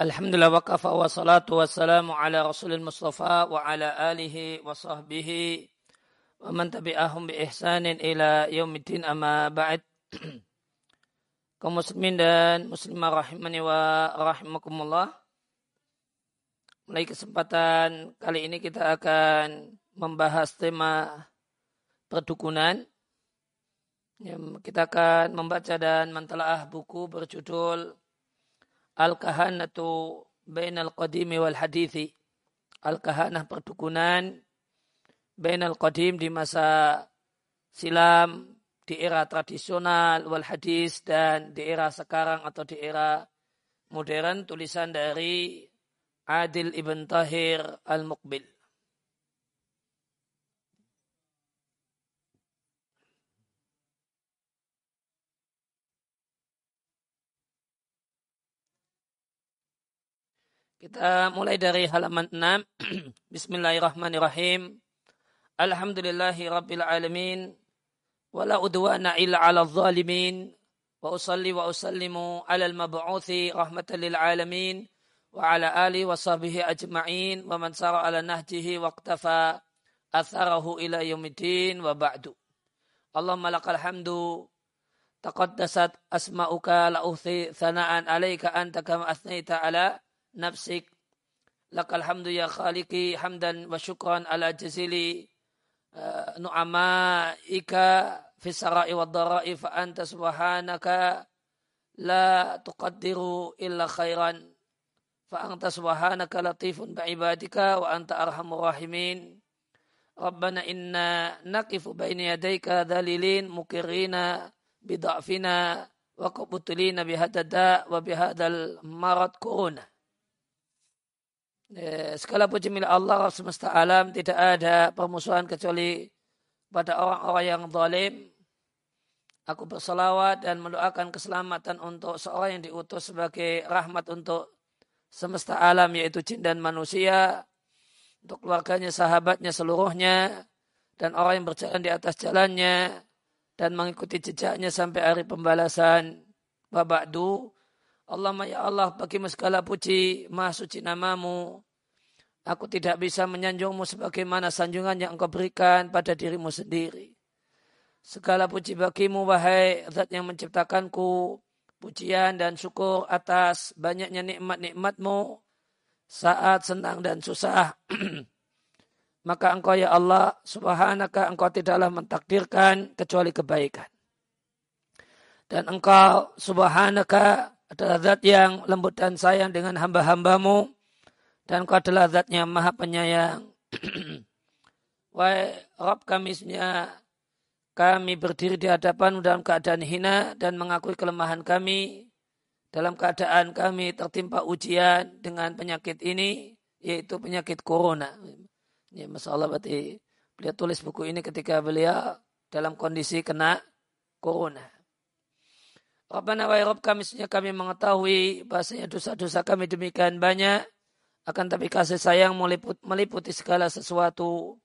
Alhamdulillah wa salatu wa salamu ala rasulil mustafa wa ala alihi wa sahbihi wa man tabi'ahum bi ihsanin ila yaumiddin amma ba'd. Kaum muslimin dan muslimah rahimani wa rahimakumullah. Mulai kesempatan kali ini kita akan membahas tema perdukunan. Kita akan membaca dan mentelaah buku berjudul Al-Kahanatu Bainal Qadimi wal Hadithi. Al-Kahanah perdukunan Bainal Qadim di masa silam, di era tradisional, wal hadis, dan di era sekarang atau di era modern, tulisan dari Adil Ibn Tahir Al-Muqbil. Kita mulai dari halaman 6. Bismillahirrahmanirrahim. Alhamdulillahi rabbil alamin. Wala udwana illa ala zalimin. Wa usalli wa usallimu ala al-mab'uthi rahmatan lil alamin. Wa ala ali wa sahbihi ajma'in. Wa man sara ala nahjihi wa qtafa atharahu ila yumidin wa ba'du. Allahumma lakal hamdu taqaddasat asma'uka la uthi thana'an alaika anta kama athnayta ala nafsik. Lakal hamdu ya khaliqi hamdan wa syukran ala jazili uh, nu'ama ika fi sarai wa darai fa anta subhanaka la tuqaddiru illa khairan. Fa anta subhanaka latifun bi ibadika wa anta arhamur rahimin. Rabbana inna naqifu baina yadayka dalilin mukirina bida'fina wa kubutulina bihadada wa bihadal marad corona Ya, segala puji milik Allah semesta alam tidak ada permusuhan kecuali pada orang-orang yang zalim. Aku bersalawat dan mendoakan keselamatan untuk seorang yang diutus sebagai rahmat untuk semesta alam yaitu jin dan manusia, untuk keluarganya, sahabatnya seluruhnya, dan orang yang berjalan di atas jalannya dan mengikuti jejaknya sampai hari pembalasan. Babakdu, Allah ya Allah bagi segala puji maha suci namamu. Aku tidak bisa menyanjungmu sebagaimana sanjungan yang engkau berikan pada dirimu sendiri. Segala puji bagimu wahai zat yang menciptakanku. Pujian dan syukur atas banyaknya nikmat-nikmatmu saat senang dan susah. Maka engkau ya Allah subhanaka engkau tidaklah mentakdirkan kecuali kebaikan. Dan engkau subhanaka adalah zat yang lembut dan sayang dengan hamba-hambamu. Dan engkau adalah zat yang maha penyayang. Wahai Rabb kami kami berdiri di hadapan dalam keadaan hina dan mengakui kelemahan kami dalam keadaan kami tertimpa ujian dengan penyakit ini yaitu penyakit corona. Ya, masalah berarti beliau tulis buku ini ketika beliau dalam kondisi kena corona. Rabbana wa Rabb kami kami mengetahui bahasanya dosa-dosa kami demikian banyak. Akan tapi kasih sayang meliput, meliputi segala sesuatu.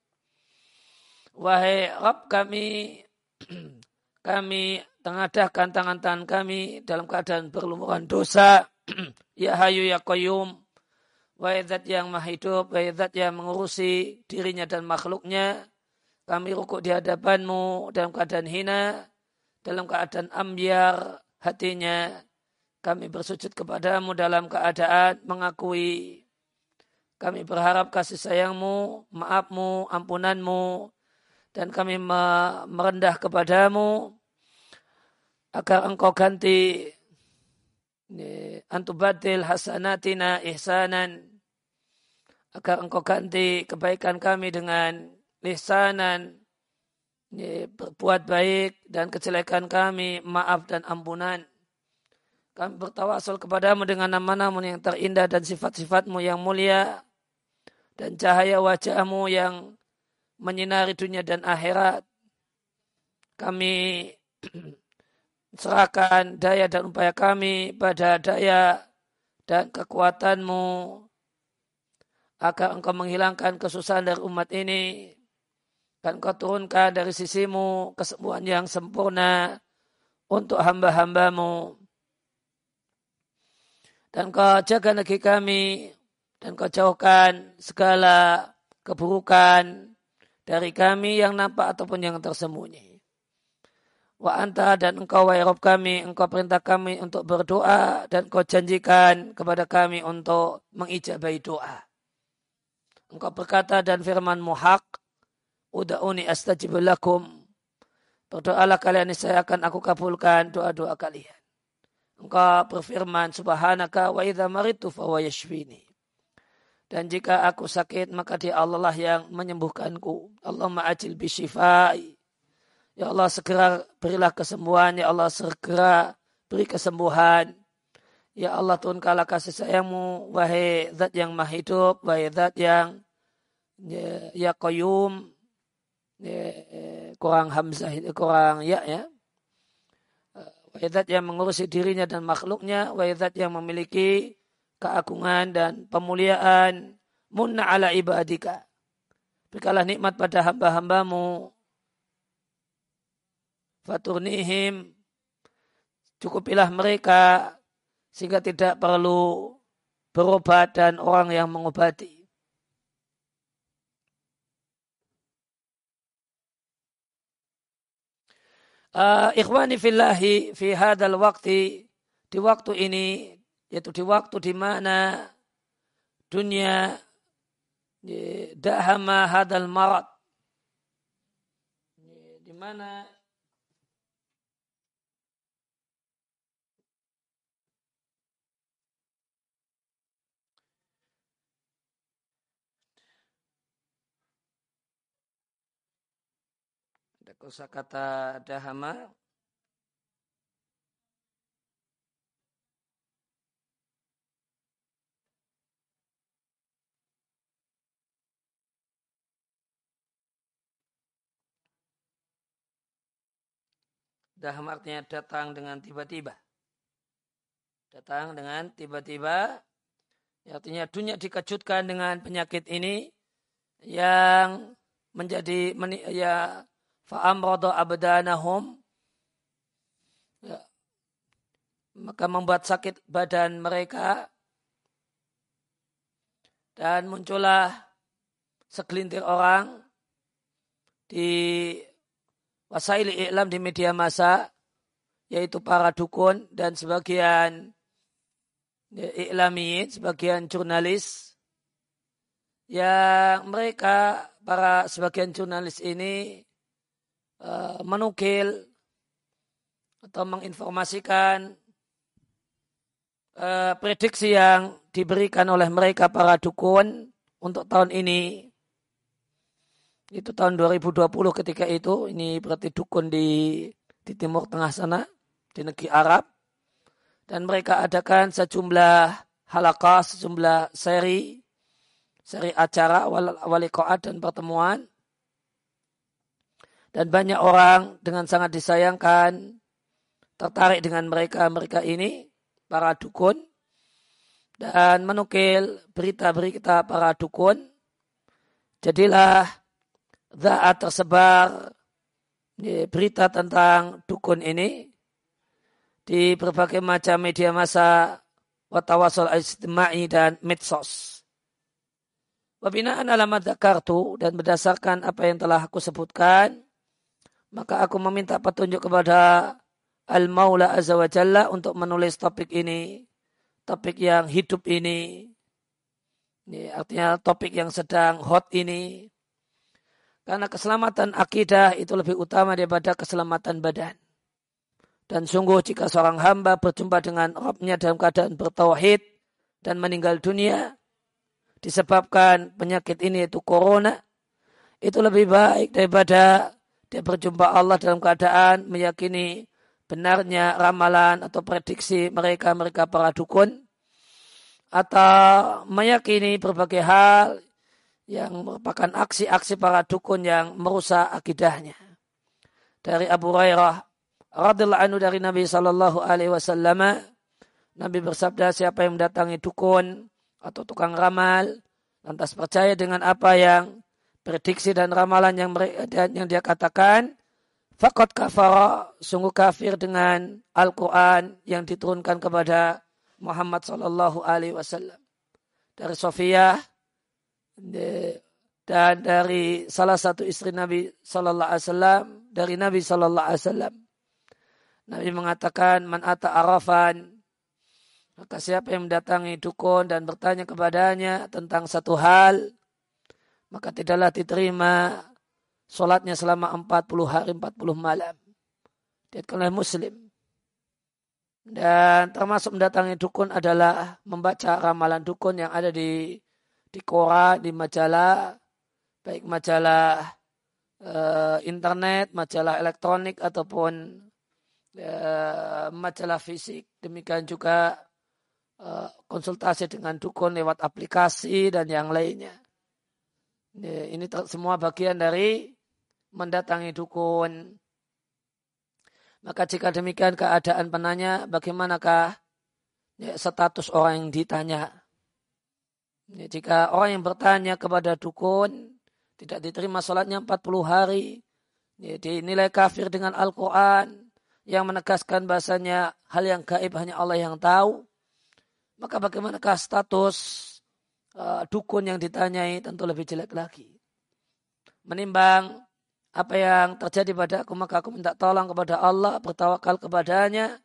Wahai Rabb kami, kami tengadahkan tangan-tangan kami dalam keadaan berlumuran dosa. ya hayu ya qayyum. Wahai zat yang maha hidup, wahai zat yang mengurusi dirinya dan makhluknya. Kami rukuk di hadapanmu dalam keadaan hina, dalam keadaan ambiar, hatinya. Kami bersujud kepadamu dalam keadaan mengakui. Kami berharap kasih sayangmu, maafmu, ampunanmu, dan kami merendah kepadamu agar engkau ganti. Antubadil hasanatina ihsanan. Agar engkau ganti kebaikan kami dengan ihsanan berbuat baik dan kejelekan kami maaf dan ampunan. Kami bertawasul kepadamu dengan nama-nama yang terindah dan sifat-sifatmu yang mulia dan cahaya wajahmu yang menyinari dunia dan akhirat. Kami serahkan daya dan upaya kami pada daya dan kekuatanmu agar engkau menghilangkan kesusahan dari umat ini dan kau turunkan dari sisimu kesembuhan yang sempurna untuk hamba-hambamu. dan kau jaga negeri kami dan kau jauhkan segala keburukan dari kami yang nampak ataupun yang tersembunyi. Wa anta dan engkau wa Rob kami, engkau perintah kami untuk berdoa dan kau janjikan kepada kami untuk mengijabai doa. Engkau berkata dan firman muhak, Uda'uni astajib lakum. Berdoalah kalian, saya akan aku kabulkan doa-doa kalian. Engkau berfirman, Subhanaka wa idha maritu fawa yashfini. Dan jika aku sakit, maka dia Allah lah yang menyembuhkanku. Allah ma'ajil bisyifai. Ya Allah segera berilah kesembuhan. Ya Allah segera beri kesembuhan. Ya Allah turunkanlah kasih sayangmu. Wahai zat yang maha hidup. Wahai zat yang ya, ya qayyum. Ya, kurang hamzah, kurang ya ya Waidat yang mengurusi dirinya dan makhluknya. Waidat yang memiliki keagungan dan pemuliaan. Munna ala ibadika. Berikanlah nikmat pada hamba-hambamu. Faturnihim. Cukupilah mereka. Sehingga tidak perlu berobat dan orang yang mengobati. Uh, ikhwani fillahi fi hadal waktu di waktu ini yaitu di waktu di mana dunia dahama hadal marat di mana kosakata dahama Daham artinya datang dengan tiba-tiba. Datang dengan tiba-tiba. Artinya dunia dikejutkan dengan penyakit ini yang menjadi ya fa'amrada abdanahum. Ya, maka membuat sakit badan mereka. Dan muncullah segelintir orang di wasail iklam di media massa yaitu para dukun dan sebagian ya, iklami, sebagian jurnalis. Yang mereka para sebagian jurnalis ini Eh, menukil atau menginformasikan uh, prediksi yang diberikan oleh mereka para dukun untuk tahun ini. Itu tahun 2020 ketika itu. Ini berarti dukun di di timur tengah sana di negeri Arab. Dan mereka adakan sejumlah halakah sejumlah seri seri acara wali dan pertemuan dan banyak orang dengan sangat disayangkan tertarik dengan mereka-mereka ini, para dukun, dan menukil berita-berita para dukun. Jadilah zaat tersebar berita tentang dukun ini di berbagai macam media massa watawasol ijtima'i dan medsos. Wabinaan alamat zakartu dan berdasarkan apa yang telah aku sebutkan, maka aku meminta petunjuk kepada Al-Maula Azza wa Jalla untuk menulis topik ini. Topik yang hidup ini. ini artinya topik yang sedang hot ini. Karena keselamatan akidah itu lebih utama daripada keselamatan badan. Dan sungguh jika seorang hamba berjumpa dengan Rabbnya dalam keadaan bertauhid dan meninggal dunia disebabkan penyakit ini yaitu corona, itu lebih baik daripada dia berjumpa Allah dalam keadaan meyakini benarnya ramalan atau prediksi mereka-mereka para dukun atau meyakini berbagai hal yang merupakan aksi-aksi para dukun yang merusak akidahnya. Dari Abu Hurairah radhiyallahu anhu dari Nabi sallallahu alaihi wasallam Nabi bersabda siapa yang mendatangi dukun atau tukang ramal lantas percaya dengan apa yang prediksi dan ramalan yang mereka yang dia katakan fakot kafara sungguh kafir dengan Al-Quran yang diturunkan kepada Muhammad Sallallahu Alaihi Wasallam. Dari Sofia dan dari salah satu istri Nabi Sallallahu Alaihi Wasallam dari Nabi Sallallahu Alaihi Wasallam. Nabi mengatakan man ata arafan maka siapa yang mendatangi dukun dan bertanya kepadanya tentang satu hal maka tidaklah diterima solatnya selama 40 hari 40 malam. Diatkan oleh Muslim. Dan termasuk mendatangi dukun adalah membaca ramalan dukun yang ada di di koran, di majalah, baik majalah uh, internet, majalah elektronik ataupun uh, majalah fisik. Demikian juga uh, konsultasi dengan dukun lewat aplikasi dan yang lainnya. Ini semua bagian dari mendatangi dukun. Maka jika demikian keadaan penanya, bagaimanakah ya, status orang yang ditanya? Ya, jika orang yang bertanya kepada dukun tidak diterima sholatnya 40 hari, ya, dinilai kafir dengan Al-Quran yang menegaskan bahasanya hal yang gaib hanya Allah yang tahu, maka bagaimanakah status uh, dukun yang ditanyai tentu lebih jelek lagi. Menimbang apa yang terjadi pada aku maka aku minta tolong kepada Allah, bertawakal kepadanya,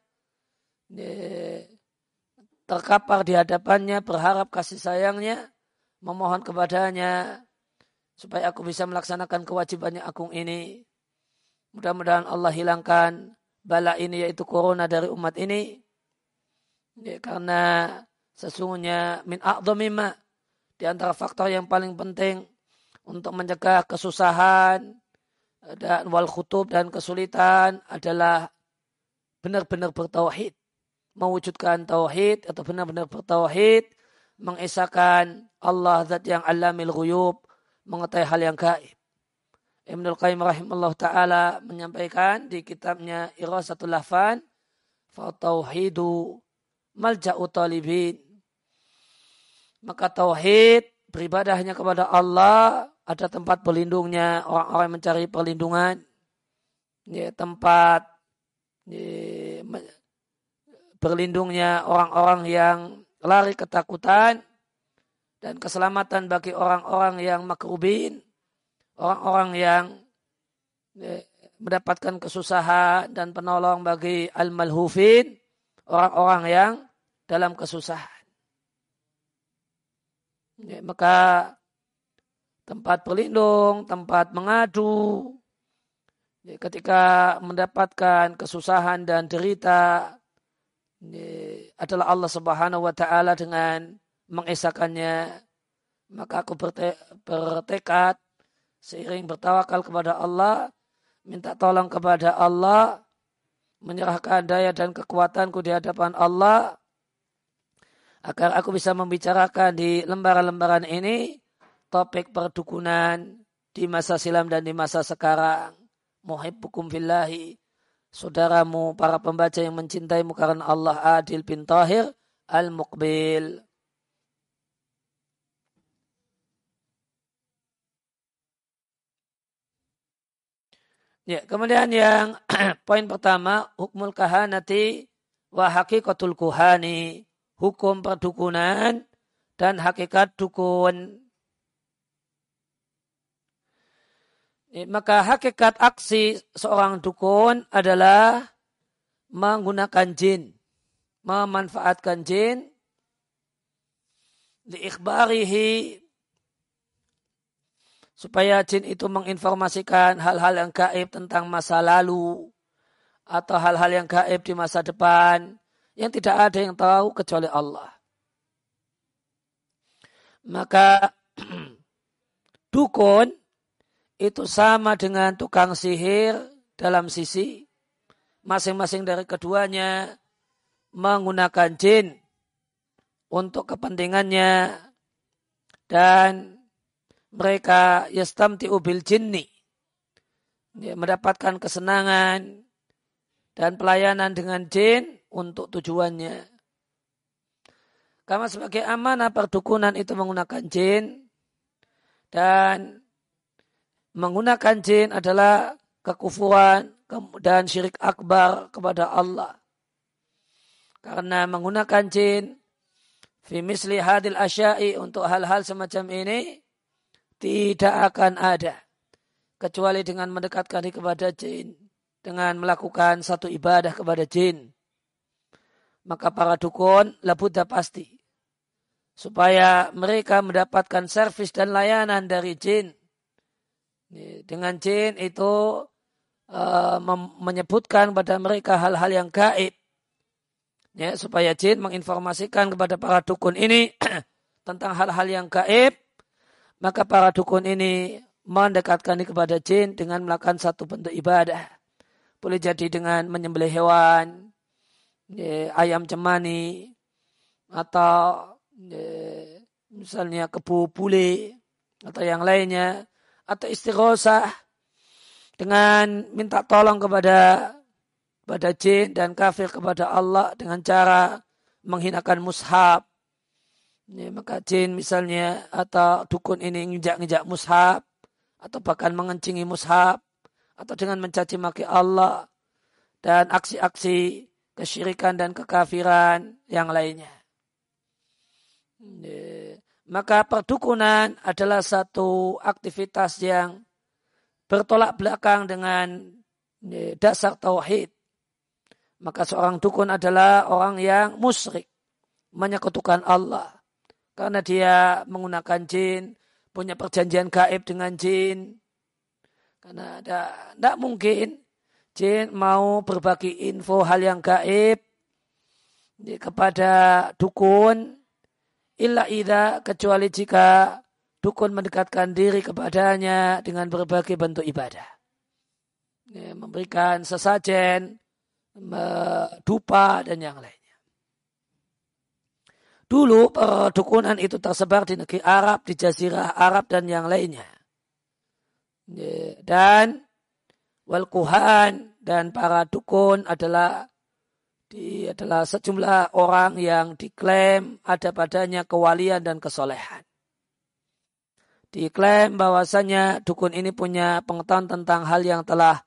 terkapar di hadapannya, berharap kasih sayangnya, memohon kepadanya supaya aku bisa melaksanakan kewajibannya agung ini. Mudah-mudahan Allah hilangkan bala ini yaitu corona dari umat ini. Karena sesungguhnya min a'zamima di antara faktor yang paling penting untuk mencegah kesusahan dan wal khutub dan kesulitan adalah benar-benar bertauhid, mewujudkan tauhid atau benar-benar bertauhid, mengesahkan Allah zat yang alamil ghuyub, mengetahui hal yang gaib. Ibnul Qayyim rahimahullah taala menyampaikan di kitabnya Irasatul Lafan, fa tauhidu malja'u talibin maka tauhid beribadah hanya kepada Allah ada tempat berlindungnya orang-orang yang mencari perlindungan. Ya, tempat ya, berlindungnya orang-orang yang lari ketakutan dan keselamatan bagi orang-orang yang makrubin orang-orang yang ya, mendapatkan kesusahan dan penolong bagi al-malhufin orang-orang yang dalam kesusahan Ya, maka tempat berlindung, tempat mengadu, ya, ketika mendapatkan kesusahan dan derita ya, adalah Allah Subhanahu wa taala dengan mengesahkannya maka aku berte bertekad seiring bertawakal kepada Allah minta tolong kepada Allah menyerahkan daya dan kekuatanku di hadapan Allah agar aku bisa membicarakan di lembaran-lembaran ini topik perdukunan di masa silam dan di masa sekarang. Muhibbukum fillahi. Saudaramu, para pembaca yang mencintaimu karena Allah Adil bin Tahir Al-Muqbil. Ya, kemudian yang poin pertama, hukmul kahanati wa hakikatul kuhani hukum perdukunan dan hakikat dukun. Maka hakikat aksi seorang dukun adalah menggunakan jin, memanfaatkan jin, diikhbarihi supaya jin itu menginformasikan hal-hal yang gaib tentang masa lalu atau hal-hal yang gaib di masa depan yang tidak ada yang tahu kecuali Allah. Maka dukun itu sama dengan tukang sihir dalam sisi masing-masing dari keduanya menggunakan jin untuk kepentingannya dan mereka yastamti ubil jinni mendapatkan kesenangan dan pelayanan dengan jin untuk tujuannya. Karena sebagai amanah perdukunan itu menggunakan jin dan menggunakan jin adalah kekufuran dan syirik akbar kepada Allah. Karena menggunakan jin fi misli hadil asyai untuk hal-hal semacam ini tidak akan ada kecuali dengan mendekatkan diri kepada jin dengan melakukan satu ibadah kepada jin maka para dukun labudha pasti. Supaya mereka mendapatkan servis dan layanan dari jin. Dengan jin itu uh, menyebutkan pada mereka hal-hal yang gaib. Ya supaya jin menginformasikan kepada para dukun ini tentang hal-hal yang gaib maka para dukun ini mendekatkan kepada jin dengan melakukan satu bentuk ibadah. Boleh jadi dengan menyembelih hewan, ya, ayam cemani, atau ya, misalnya kebu bule, atau yang lainnya, atau istighosah dengan minta tolong kepada pada jin dan kafir kepada Allah dengan cara menghinakan mushab Ya, maka jin misalnya atau dukun ini ngejak-ngejak mushab atau bahkan mengencingi mushab atau dengan mencaci maki Allah dan aksi-aksi kesyirikan dan kekafiran yang lainnya. Ya, maka perdukunan adalah satu aktivitas yang bertolak belakang dengan dasar tauhid. Maka seorang dukun adalah orang yang musyrik, menyekutukan Allah karena dia menggunakan jin, punya perjanjian gaib dengan jin. Karena tidak mungkin jin mau berbagi info hal yang gaib kepada dukun illa ida kecuali jika dukun mendekatkan diri kepadanya dengan berbagai bentuk ibadah. Ya, memberikan sesajen, dupa dan yang lain. Dulu perdukunan itu tersebar di negeri Arab, di Jazirah Arab dan yang lainnya. Dan wal kuhan dan para dukun adalah di, adalah sejumlah orang yang diklaim ada padanya kewalian dan kesolehan. Diklaim bahwasanya dukun ini punya pengetahuan tentang hal yang telah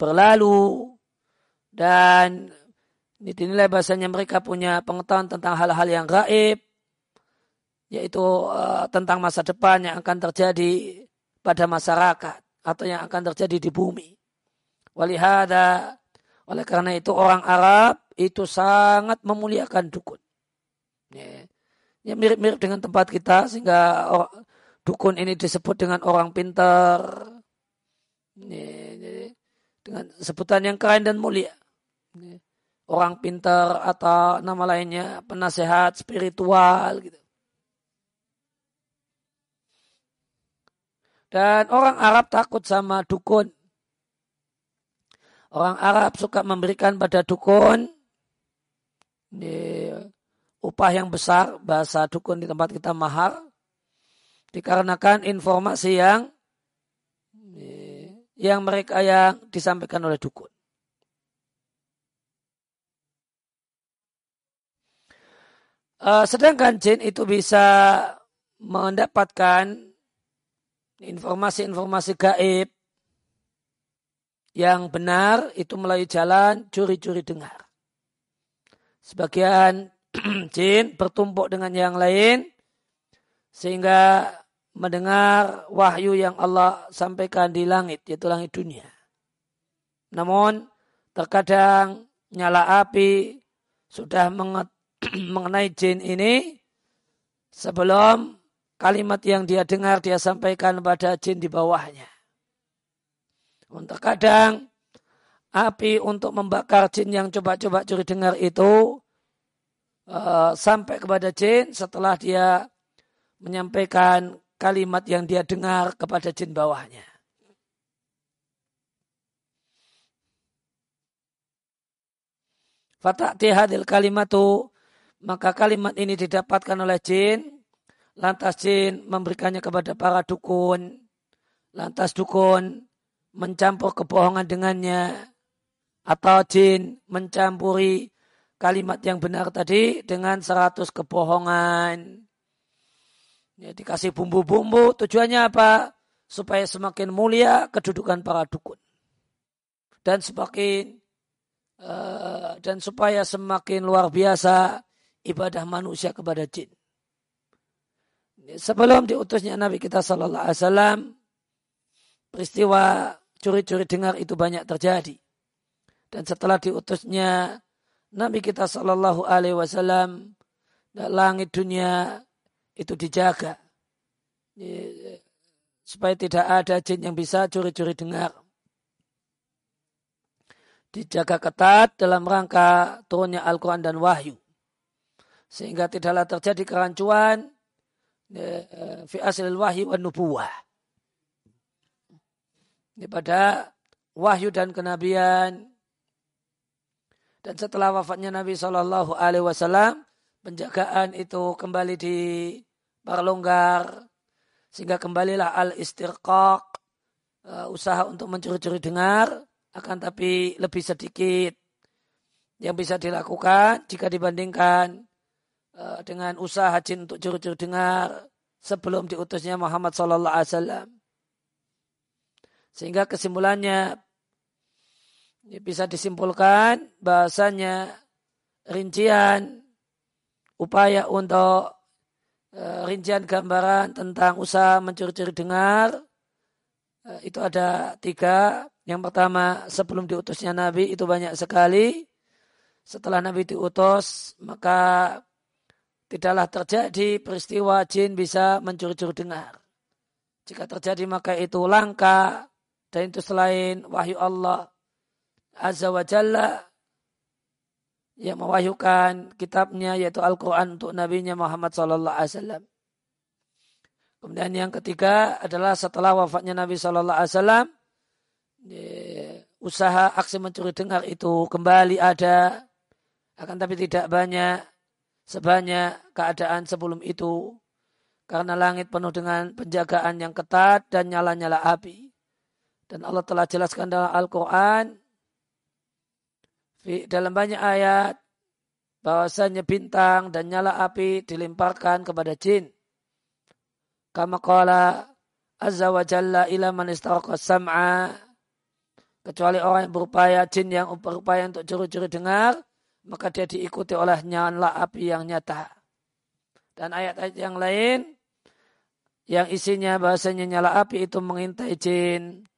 berlalu dan ini dinilai bahasanya mereka punya pengetahuan tentang hal-hal yang gaib, yaitu uh, tentang masa depan yang akan terjadi pada masyarakat atau yang akan terjadi di bumi. Walihada, oleh karena itu orang Arab itu sangat memuliakan dukun. Ya, ya mirip-mirip dengan tempat kita sehingga dukun ini disebut dengan orang pintar, ya, ya, dengan sebutan yang keren dan mulia. Orang pintar atau nama lainnya penasehat spiritual gitu. Dan orang Arab takut sama dukun. Orang Arab suka memberikan pada dukun di upah yang besar, bahasa dukun di tempat kita mahal, dikarenakan informasi yang yang mereka yang disampaikan oleh dukun. Uh, sedangkan jin itu bisa mendapatkan informasi-informasi gaib yang benar itu melalui jalan curi-curi dengar. Sebagian jin bertumpuk dengan yang lain sehingga mendengar wahyu yang Allah sampaikan di langit, yaitu langit dunia. Namun terkadang nyala api sudah mengenai jin ini sebelum kalimat yang dia dengar dia sampaikan pada jin di bawahnya. Untuk kadang api untuk membakar jin yang coba-coba curi dengar itu uh, sampai kepada jin setelah dia menyampaikan kalimat yang dia dengar kepada jin bawahnya. Fatati hadil kalimatu maka kalimat ini didapatkan oleh jin. Lantas jin memberikannya kepada para dukun. Lantas dukun mencampur kebohongan dengannya. Atau jin mencampuri kalimat yang benar tadi dengan seratus kebohongan. Ya, dikasih bumbu-bumbu. Tujuannya apa? Supaya semakin mulia kedudukan para dukun. Dan semakin uh, dan supaya semakin luar biasa ibadah manusia kepada jin. Sebelum diutusnya Nabi kita Sallallahu Alaihi Wasallam, peristiwa curi-curi dengar itu banyak terjadi. Dan setelah diutusnya Nabi kita Sallallahu Alaihi Wasallam, langit dunia itu dijaga supaya tidak ada jin yang bisa curi-curi dengar. Dijaga ketat dalam rangka turunnya Al-Quran dan Wahyu. Sehingga tidaklah terjadi kerancuan fi asil wahyu wa nubuwah. Ini pada wahyu dan kenabian. Dan setelah wafatnya Nabi Shallallahu Alaihi Wasallam, penjagaan itu kembali di perlonggar sehingga kembalilah al istirqaq uh, usaha untuk mencuri-curi dengar akan tapi lebih sedikit yang bisa dilakukan jika dibandingkan uh, dengan usaha jin untuk curi-curi dengar sebelum diutusnya Muhammad sallallahu alaihi wasallam. Sehingga kesimpulannya ya bisa disimpulkan bahasanya rincian upaya untuk uh, rincian gambaran tentang usaha mencuri-curi dengar uh, itu ada tiga. Yang pertama sebelum diutusnya Nabi itu banyak sekali. Setelah Nabi diutus maka tidaklah terjadi peristiwa jin bisa mencuri-curi dengar. Jika terjadi maka itu langka dan itu selain wahyu Allah Azza wa Jalla yang mewahyukan kitabnya yaitu Al-Quran untuk Nabi Muhammad Wasallam. Kemudian yang ketiga adalah setelah wafatnya Nabi Alaihi Wasallam, usaha aksi mencuri dengar itu kembali ada, akan tapi tidak banyak sebanyak keadaan sebelum itu, karena langit penuh dengan penjagaan yang ketat dan nyala-nyala api. Dan Allah telah jelaskan dalam Al-Quran dalam banyak ayat bahwasanya bintang dan nyala api dilemparkan kepada jin. Kama qala azza wa jalla ila man sam'a kecuali orang yang berupaya jin yang berupaya untuk curi-curi dengar maka dia diikuti oleh nyala api yang nyata. Dan ayat-ayat yang lain yang isinya bahasanya nyala api itu mengintai jin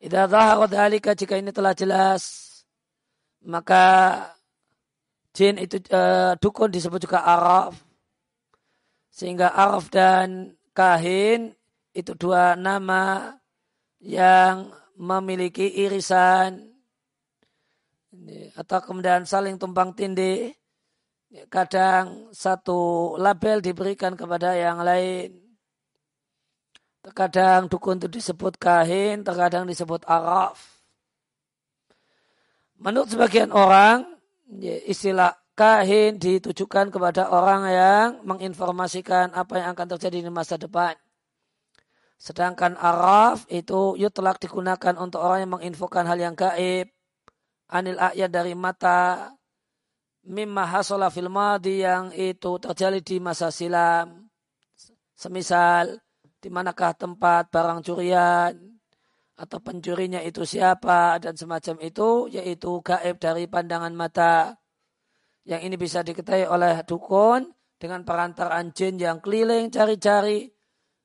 Idza dhahara dhalika jika ini telah jelas maka jin itu uh, dukun disebut juga araf. Sehingga araf dan kahin itu dua nama yang memiliki irisan. Atau kemudian saling tumpang tindih. Kadang satu label diberikan kepada yang lain Terkadang dukun itu disebut kahin, terkadang disebut araf. Menurut sebagian orang, ya, istilah kahin ditujukan kepada orang yang menginformasikan apa yang akan terjadi di masa depan. Sedangkan araf itu yutlak digunakan untuk orang yang menginfokan hal yang gaib. Anil ayat dari mata mimma hasola fil yang itu terjadi di masa silam. Semisal di manakah tempat barang curian atau pencurinya itu siapa dan semacam itu yaitu gaib dari pandangan mata. Yang ini bisa diketahui oleh dukun dengan perantaraan jin yang keliling cari-cari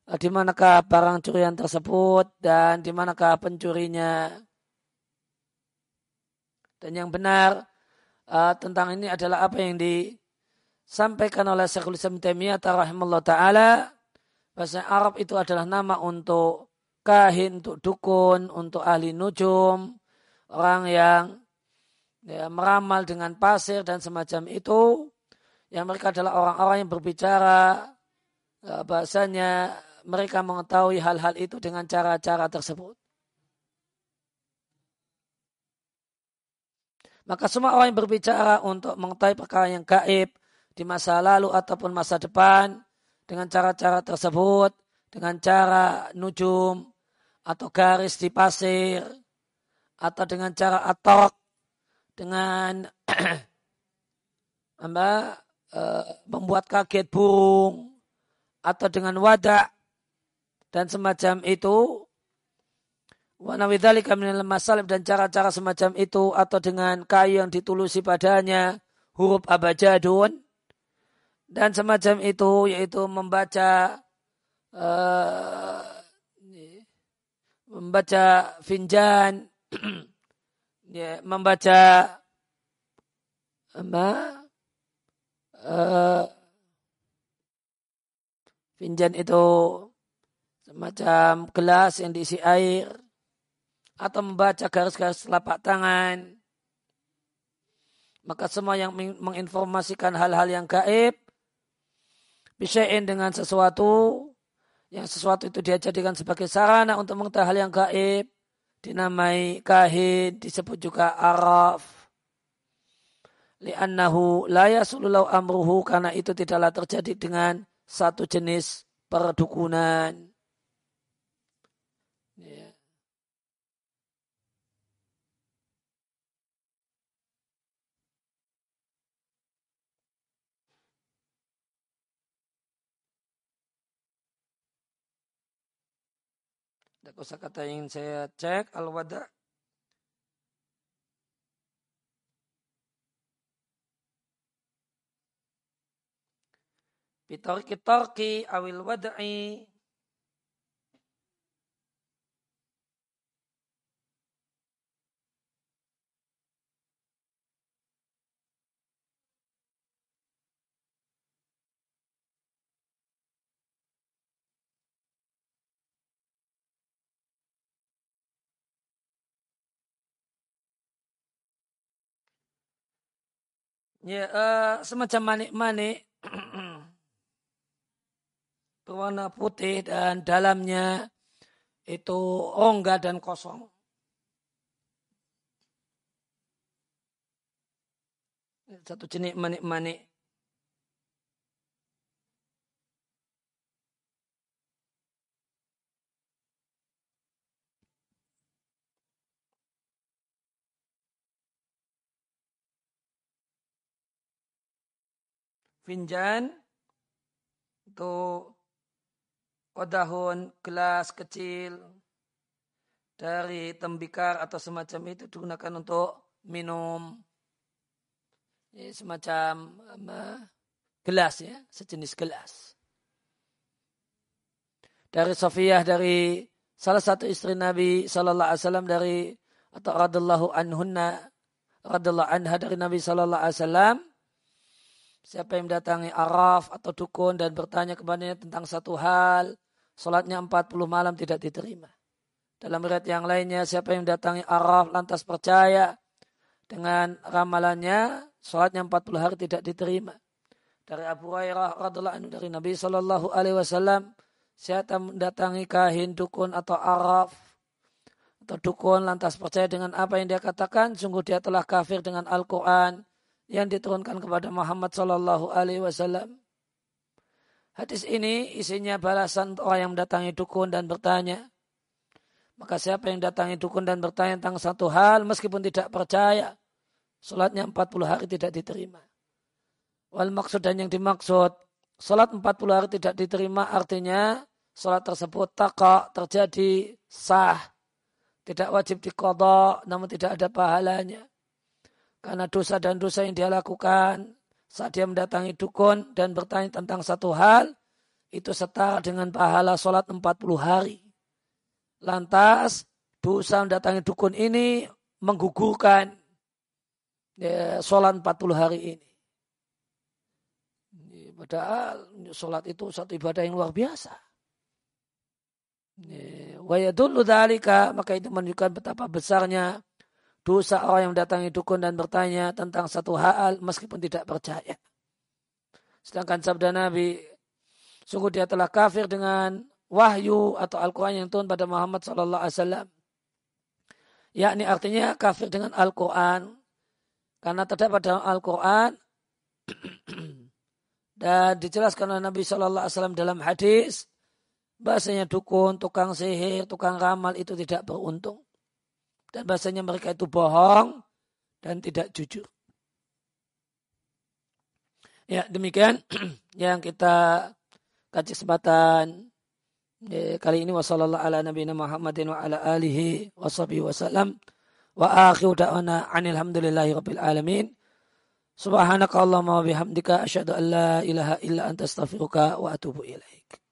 eh, di manakah barang curian tersebut dan di manakah pencurinya. Dan yang benar uh, tentang ini adalah apa yang disampaikan oleh Syekhul Islam Taimiyah taala Bahasa Arab itu adalah nama untuk kahin, untuk dukun, untuk ahli nujum, orang yang ya, meramal dengan pasir dan semacam itu. Yang mereka adalah orang-orang yang berbicara ya, bahasanya mereka mengetahui hal-hal itu dengan cara-cara tersebut. Maka semua orang yang berbicara untuk mengetahui perkara yang gaib di masa lalu ataupun masa depan, dengan cara-cara tersebut, dengan cara nujum atau garis di pasir, atau dengan cara atok, dengan apa, e, membuat kaget burung, atau dengan wadah, dan semacam itu, Wanawidhalika minal masalib dan cara-cara semacam itu atau dengan kayu yang ditulusi padanya huruf abajadun dan semacam itu yaitu membaca uh, membaca finjan ya, membaca apa uh, finjan itu semacam gelas yang diisi air atau membaca garis-garis telapak tangan. Maka semua yang menginformasikan hal-hal yang gaib, bisain dengan sesuatu, yang sesuatu itu dia jadikan sebagai sarana untuk mengetahui hal yang gaib, dinamai kahin, disebut juga araf. Li'annahu la yasululau amruhu, karena itu tidaklah terjadi dengan satu jenis perdukunan. Ada kata yang saya cek al-wada. Bitarki tarki awil wada'i ya uh, semacam manik-manik berwarna putih dan dalamnya itu rongga dan kosong. Satu jenis manik-manik. Finjan itu kodahun gelas kecil dari tembikar atau semacam itu digunakan untuk minum. Ya, semacam apa, gelas ya sejenis gelas. Dari Sofiyah dari salah satu istri Nabi Sallallahu Alaihi Wasallam dari atau radallahu anhunna radallahu anha dari Nabi Sallallahu Alaihi Wasallam Siapa yang mendatangi Araf atau dukun dan bertanya kepadanya tentang satu hal, sholatnya 40 malam tidak diterima. Dalam riwayat yang lainnya, siapa yang mendatangi Araf lantas percaya dengan ramalannya, sholatnya 40 hari tidak diterima. Dari Abu Hurairah radhiallahu dari Nabi Shallallahu Alaihi Wasallam, siapa mendatangi kahin dukun atau Araf atau dukun lantas percaya dengan apa yang dia katakan, sungguh dia telah kafir dengan Al-Quran yang diturunkan kepada Muhammad Sallallahu Alaihi Wasallam. Hadis ini isinya balasan orang yang mendatangi dukun dan bertanya. Maka siapa yang datangi dukun dan bertanya tentang satu hal meskipun tidak percaya, sholatnya 40 hari tidak diterima. Wal maksud dan yang dimaksud, sholat 40 hari tidak diterima artinya sholat tersebut takak terjadi sah. Tidak wajib dikodok namun tidak ada pahalanya. Karena dosa dan dosa yang dia lakukan saat dia mendatangi dukun dan bertanya tentang satu hal, itu setara dengan pahala sholat 40 hari. Lantas, dosa mendatangi dukun ini menggugurkan ya, sholat 40 hari ini. Padahal sholat itu satu ibadah yang luar biasa. Wayadullu dalika, maka itu menunjukkan betapa besarnya dosa orang yang mendatangi dukun dan bertanya tentang satu hal meskipun tidak percaya. Sedangkan sabda Nabi, sungguh dia telah kafir dengan wahyu atau Al-Quran yang turun pada Muhammad Sallallahu Alaihi Wasallam. Yakni artinya kafir dengan Al-Quran. Karena terdapat dalam Al-Quran dan dijelaskan oleh Nabi Wasallam dalam hadis, bahasanya dukun, tukang sihir, tukang ramal itu tidak beruntung dan bahasanya mereka itu bohong dan tidak jujur. Ya, demikian yang kita kaji kesempatan kali ini. Wasallallahu ala nabiyina Muhammadin wa ala alihi wa sahbihi wasallam wa akhiru da'wana anil rabbil alamin. Subhanaka allahumma wa bihamdika asyhadu an la ilaha illa anta astaghfiruka wa atubu ilaik